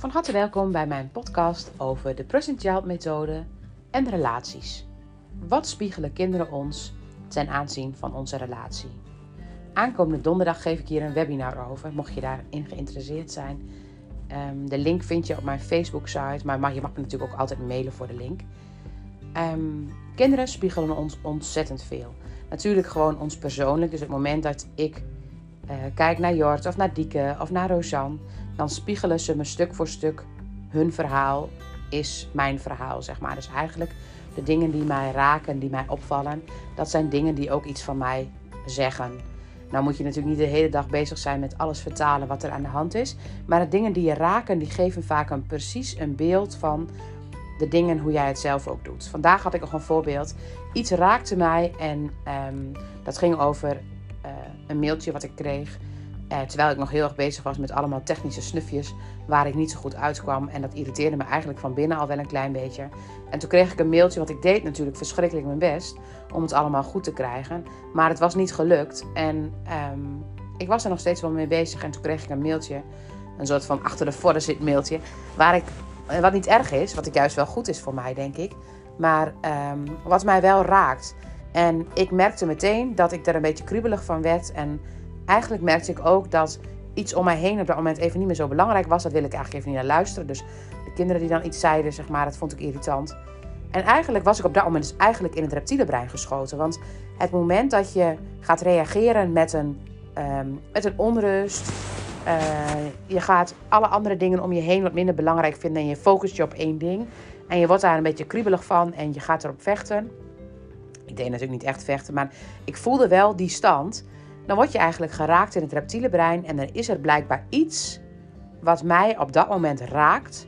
Van harte welkom bij mijn podcast over de Present Child methode en relaties. Wat spiegelen kinderen ons ten aanzien van onze relatie? Aankomende donderdag geef ik hier een webinar over, mocht je daarin geïnteresseerd zijn. Ehm, de link vind je op mijn Facebook-site, maar je mag me natuurlijk ook altijd mailen voor de link. Ehm, kinderen spiegelen ons ontzettend veel. Natuurlijk gewoon ons persoonlijk. Dus het moment dat ik uh, kijk naar Jort of naar Dieke of naar Rosanne, dan spiegelen ze me stuk voor stuk. Hun verhaal is mijn verhaal, zeg maar. Dus eigenlijk de dingen die mij raken, die mij opvallen, dat zijn dingen die ook iets van mij zeggen. Nou moet je natuurlijk niet de hele dag bezig zijn met alles vertalen wat er aan de hand is. Maar de dingen die je raken, die geven vaak een precies een beeld van de dingen hoe jij het zelf ook doet. Vandaag had ik nog een voorbeeld. Iets raakte mij en ehm, dat ging over uh, een mailtje wat ik kreeg. Uh, terwijl ik nog heel erg bezig was met allemaal technische snufjes waar ik niet zo goed uitkwam. En dat irriteerde me eigenlijk van binnen al wel een klein beetje. En toen kreeg ik een mailtje, want ik deed natuurlijk verschrikkelijk mijn best om het allemaal goed te krijgen. Maar het was niet gelukt. En um, ik was er nog steeds wel mee bezig. En toen kreeg ik een mailtje, een soort van achter de vorden zit mailtje. Waar ik, wat niet erg is, wat ik juist wel goed is voor mij, denk ik. Maar um, wat mij wel raakt. En ik merkte meteen dat ik er een beetje kriebelig van werd. En eigenlijk merkte ik ook dat iets om mij heen op dat moment even niet meer zo belangrijk was. Dat wil ik eigenlijk even niet naar luisteren. Dus de kinderen die dan iets zeiden, zeg maar, dat vond ik irritant. En eigenlijk was ik op dat moment dus eigenlijk in het reptiele brein geschoten. Want het moment dat je gaat reageren met een, um, met een onrust, uh, je gaat alle andere dingen om je heen wat minder belangrijk vinden en je focust je op één ding. En je wordt daar een beetje kriebelig van en je gaat erop vechten. Ik deed natuurlijk niet echt vechten, maar ik voelde wel die stand. Dan word je eigenlijk geraakt in het reptiele brein en dan is er blijkbaar iets wat mij op dat moment raakt,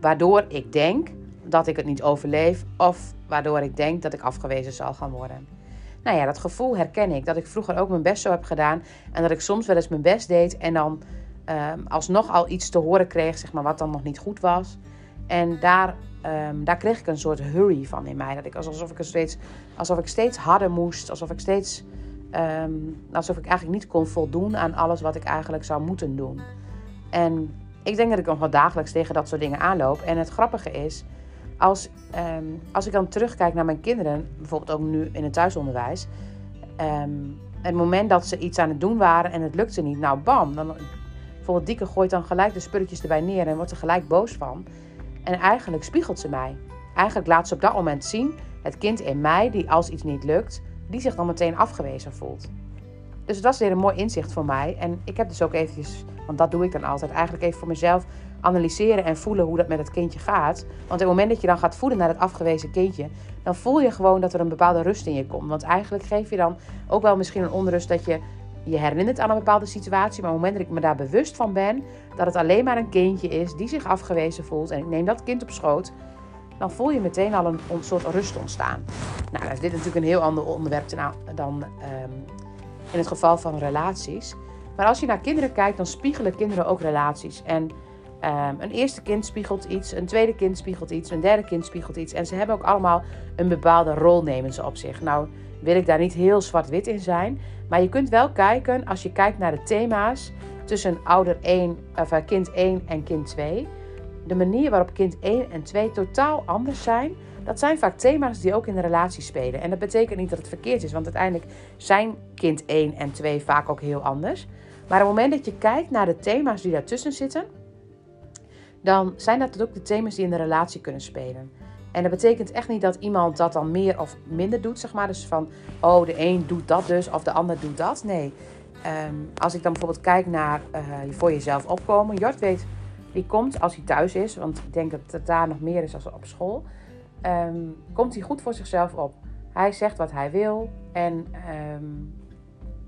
waardoor ik denk dat ik het niet overleef of waardoor ik denk dat ik afgewezen zal gaan worden. Nou ja, dat gevoel herken ik. Dat ik vroeger ook mijn best zo heb gedaan en dat ik soms wel eens mijn best deed en dan uh, alsnog al iets te horen kreeg, zeg maar, wat dan nog niet goed was. En daar, um, daar kreeg ik een soort hurry van in mij. Dat ik alsof ik, steeds, alsof ik steeds harder moest, alsof ik steeds. Um, alsof ik eigenlijk niet kon voldoen aan alles wat ik eigenlijk zou moeten doen. En ik denk dat ik nog wel dagelijks tegen dat soort dingen aanloop. En het grappige is, als, um, als ik dan terugkijk naar mijn kinderen, bijvoorbeeld ook nu in het thuisonderwijs. Um, het moment dat ze iets aan het doen waren en het lukte niet, nou bam. Dan, bijvoorbeeld Dieke gooit dan gelijk de spulletjes erbij neer en wordt er gelijk boos van. En eigenlijk spiegelt ze mij. Eigenlijk laat ze op dat moment zien, het kind in mij, die als iets niet lukt, die zich dan meteen afgewezen voelt. Dus dat is weer een mooi inzicht voor mij. En ik heb dus ook eventjes, want dat doe ik dan altijd, eigenlijk even voor mezelf analyseren en voelen hoe dat met het kindje gaat. Want op het moment dat je dan gaat voelen naar het afgewezen kindje, dan voel je gewoon dat er een bepaalde rust in je komt. Want eigenlijk geef je dan ook wel misschien een onrust dat je je herinnert aan een bepaalde situatie. Maar op het moment dat ik me daar bewust van ben, dat het alleen maar een kindje is die zich afgewezen voelt. En ik neem dat kind op schoot, dan voel je meteen al een, soort rust ontstaan. Nou, is dit natuurlijk een heel ander onderwerp dan um, in het geval van relaties. Maar als je naar kinderen kijkt, dan spiegelen kinderen ook relaties. En um, een eerste kind spiegelt iets, een tweede kind spiegelt iets, een derde kind spiegelt iets. En ze hebben ook allemaal een bepaalde rol nemen ze op zich. Nou wil ik daar niet heel zwart-wit in zijn. Maar je kunt wel kijken, als je kijkt naar de thema's tussen ouder 1, of, uh, kind 1 en kind 2. De manier waarop kind 1 en 2 totaal anders zijn. Dat zijn vaak thema's die ook in de relatie spelen. En dat betekent niet dat het verkeerd is, want uiteindelijk zijn kind 1 en 2 vaak ook heel anders. Maar op het moment dat je kijkt naar de thema's die daartussen zitten, dan zijn dat ook de thema's die in de relatie kunnen spelen. En dat betekent echt niet dat iemand dat dan meer of minder doet, zeg maar. Dus van, oh, de een doet dat dus of de ander doet dat. Nee. Um, als ik dan bijvoorbeeld kijk naar uh, voor jezelf opkomen. Jort weet, die komt als hij thuis is, want ik denk dat het daar nog meer is als op school. Um, komt hij goed voor zichzelf op. Hij zegt wat hij wil en um,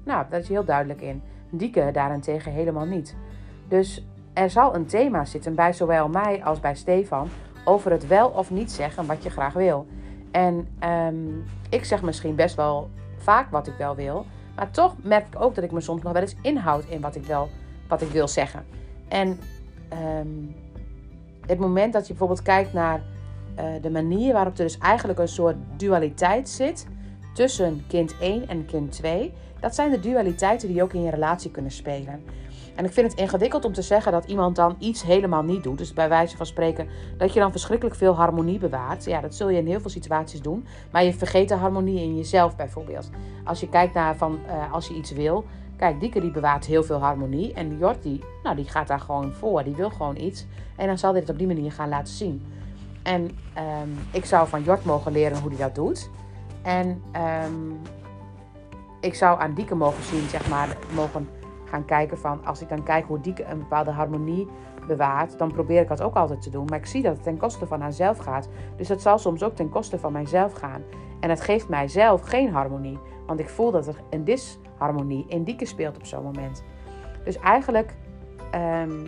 nou, daar is heel duidelijk in. Dieke daarentegen helemaal niet. Dus er zal een thema zitten bij zowel mij als bij Stefan over het wel of niet zeggen wat je graag wil. En um, ik zeg misschien best wel vaak wat ik wel wil, maar toch merk ik ook dat ik me soms nog wel eens inhoud in wat ik, wel, wat ik wil zeggen. En um, het moment dat je bijvoorbeeld kijkt naar uh, de manier waarop er dus eigenlijk een soort dualiteit zit tussen kind 1 en kind 2, dat zijn de dualiteiten die ook in je relatie kunnen spelen. En ik vind het ingewikkeld om te zeggen dat iemand dan iets helemaal niet doet. Dus bij wijze van spreken dat je dan verschrikkelijk veel harmonie bewaart. Ja, dat zul je in heel veel situaties doen. Maar je vergeet de harmonie in jezelf bijvoorbeeld. Als je kijkt naar van uh, als je iets wil. Kijk, Dieke die bewaart heel veel harmonie. En Jort die, nou, die gaat daar gewoon voor. Die wil gewoon iets. En dan zal hij het op die manier gaan laten zien. En um, ik zou van Jort mogen leren hoe hij dat doet. En um, ik zou aan Dieke mogen zien, zeg maar, mogen gaan kijken van... Als ik dan kijk hoe Dieke een bepaalde harmonie bewaart, dan probeer ik dat ook altijd te doen. Maar ik zie dat het ten koste van haarzelf gaat. Dus dat zal soms ook ten koste van mijzelf gaan. En het geeft mijzelf geen harmonie. Want ik voel dat er een disharmonie in Dieke speelt op zo'n moment. Dus eigenlijk, um,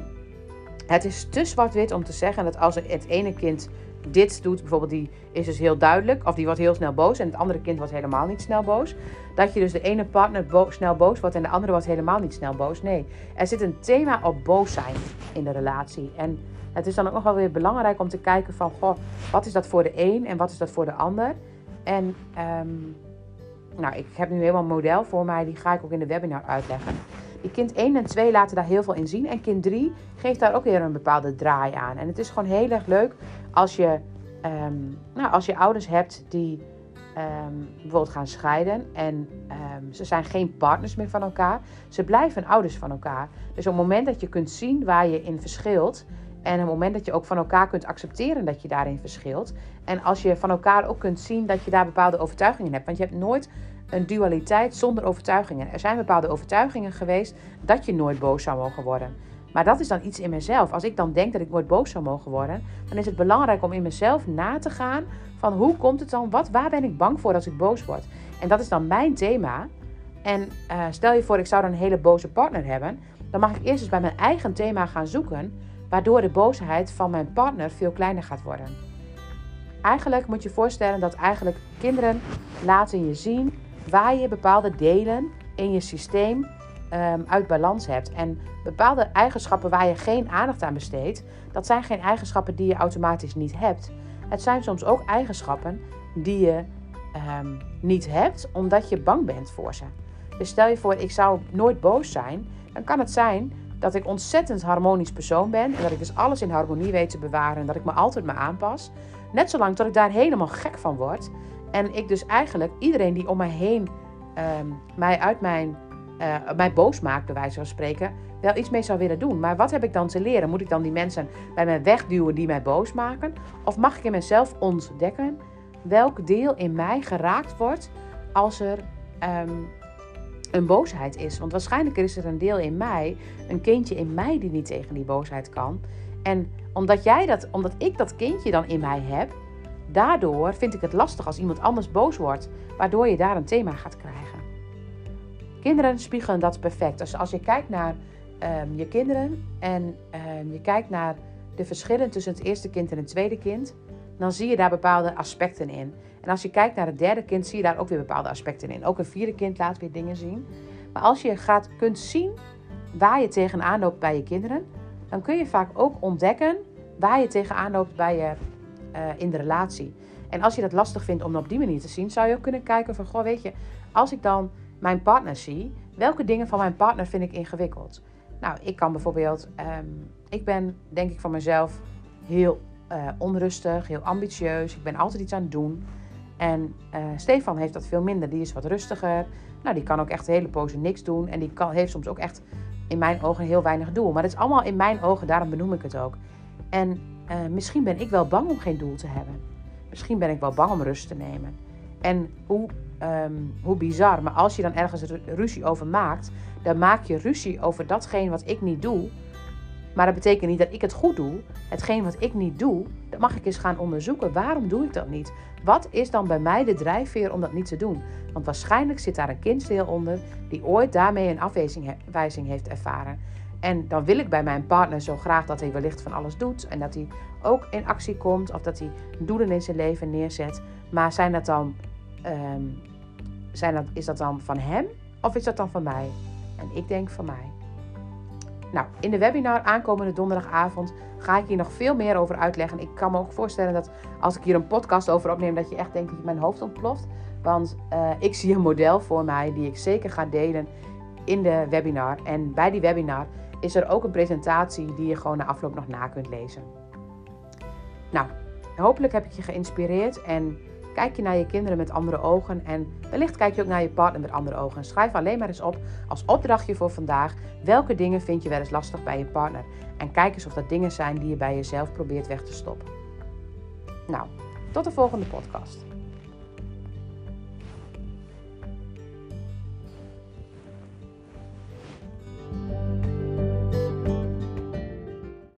het is te zwart-wit om te zeggen dat als het ene kind dit doet, bijvoorbeeld die is dus heel duidelijk, of die wordt heel snel boos en het andere kind wordt helemaal niet snel boos. Dat je dus de ene partner snel boos wordt en de andere wordt helemaal niet snel boos. Nee, er zit een thema op boos zijn in de relatie. En het is dan ook nog wel weer belangrijk om te kijken van, goh, wat is dat voor de een en wat is dat voor de ander? En um, nou, ik heb nu helemaal een model voor mij, die ga ik ook in de webinar uitleggen. Kind 1 en 2 laten daar heel veel in zien. En kind 3 geeft daar ook weer een bepaalde draai aan. En het is gewoon heel erg leuk als je, um, nou, als je ouders hebt die um, bijvoorbeeld gaan scheiden. En um, ze zijn geen partners meer van elkaar. Ze blijven ouders van elkaar. Dus op het moment dat je kunt zien waar je in verschilt. En op het moment dat je ook van elkaar kunt accepteren dat je daarin verschilt. En als je van elkaar ook kunt zien dat je daar bepaalde overtuigingen hebt. Want je hebt nooit een dualiteit zonder overtuigingen. Er zijn bepaalde overtuigingen geweest dat je nooit boos zou mogen worden. Maar dat is dan iets in mezelf. Als ik dan denk dat ik nooit boos zou mogen worden, dan is het belangrijk om in mezelf na te gaan van hoe komt het dan, wat, waar ben ik bang voor als ik boos word. En dat is dan mijn thema. En uh, stel je voor, ik zou dan een hele boze partner hebben, dan mag ik eerst eens bij mijn eigen thema gaan zoeken, waardoor de boosheid van mijn partner veel kleiner gaat worden. Eigenlijk moet je voorstellen dat eigenlijk kinderen laten je zien waar je bepaalde delen in je systeem um, uit balans hebt. En bepaalde eigenschappen waar je geen aandacht aan besteedt, dat zijn geen eigenschappen die je automatisch niet hebt. Het zijn soms ook eigenschappen die je um, niet hebt omdat je bang bent voor ze. Dus stel je voor, ik zou nooit boos zijn, dan kan het zijn dat ik ontzettend harmonisch persoon ben en dat ik dus alles in harmonie weet te bewaren en dat ik me altijd me aanpas. Net zolang tot ik daar helemaal gek van word en ik dus eigenlijk iedereen die om mij heen um, mij uit mijn, uh, mij boos maakt, bij wijze van spreken, wel iets mee zou willen doen. Maar wat heb ik dan te leren? Moet ik dan die mensen bij mij wegduwen die mij boos maken? Of mag ik in mezelf ontdekken welk deel in mij geraakt wordt als er um, een boosheid is? Want waarschijnlijk is er een deel in mij, een kindje in mij die niet tegen die boosheid kan. En omdat, jij dat, omdat ik dat kindje dan in mij heb, Daardoor vind ik het lastig als iemand anders boos wordt, waardoor je daar een thema gaat krijgen. Kinderen spiegelen dat perfect. Dus als je kijkt naar um, je kinderen en um, je kijkt naar de verschillen tussen het eerste kind en het tweede kind, dan zie je daar bepaalde aspecten in. En als je kijkt naar het derde kind, zie je daar ook weer bepaalde aspecten in. Ook een vierde kind laat weer dingen zien. Maar als je gaat, kunt zien waar je tegenaan loopt bij je kinderen, dan kun je vaak ook ontdekken waar je tegenaan loopt bij je uh, in de relatie. En als je dat lastig vindt om op die manier te zien, zou je ook kunnen kijken van, goh, weet je, als ik dan mijn partner zie, welke dingen van mijn partner vind ik ingewikkeld? Nou, ik kan bijvoorbeeld, um, ik ben denk ik van mezelf heel uh, onrustig, heel ambitieus. Ik ben altijd iets aan het doen. En uh, Stefan heeft dat veel minder. Die is wat rustiger. Nou, die kan ook echt een hele poze niks doen. En die kan, heeft soms ook echt in mijn ogen heel weinig doel. Maar het is allemaal in mijn ogen, daarom benoem ik het ook. En uh, misschien ben ik wel bang om geen doel te hebben. Misschien ben ik wel bang om rust te nemen. En hoe, um, hoe bizar, maar als je dan ergens ruzie over maakt, dan maak je ruzie over datgene wat ik niet doe. Maar dat betekent niet dat ik het goed doe. Hetgeen wat ik niet doe, dat mag ik eens gaan onderzoeken. Waarom doe ik dat niet? Wat is dan bij mij de drijfveer om dat niet te doen? Want waarschijnlijk zit daar een kindsdeel onder die ooit daarmee een afwijzing heeft ervaren. En dan wil ik bij mijn partner zo graag dat hij wellicht van alles doet. En dat hij ook in actie komt. Of dat hij doelen in zijn leven neerzet. Maar zijn dat dan, um, zijn dat, is dat dan van hem? Of is dat dan van mij? En ik denk van mij. Nou, in de webinar aankomende donderdagavond ga ik hier nog veel meer over uitleggen. Ik kan me ook voorstellen dat als ik hier een podcast over opneem, dat je echt denkt dat mijn hoofd ontploft. Want uh, ik zie een model voor mij die ik zeker ga delen in de webinar. En bij die webinar is er ook een presentatie die je gewoon na afloop nog na kunt lezen. Nou, hopelijk heb ik je geïnspireerd en kijk je naar je kinderen met andere ogen. En wellicht kijk je ook naar je partner met andere ogen. Schrijf alleen maar eens op als opdrachtje voor vandaag. Welke dingen vind je wel eens lastig bij je partner? En kijk eens of dat dingen zijn die je bij jezelf probeert weg te stoppen. Nou, tot de volgende podcast.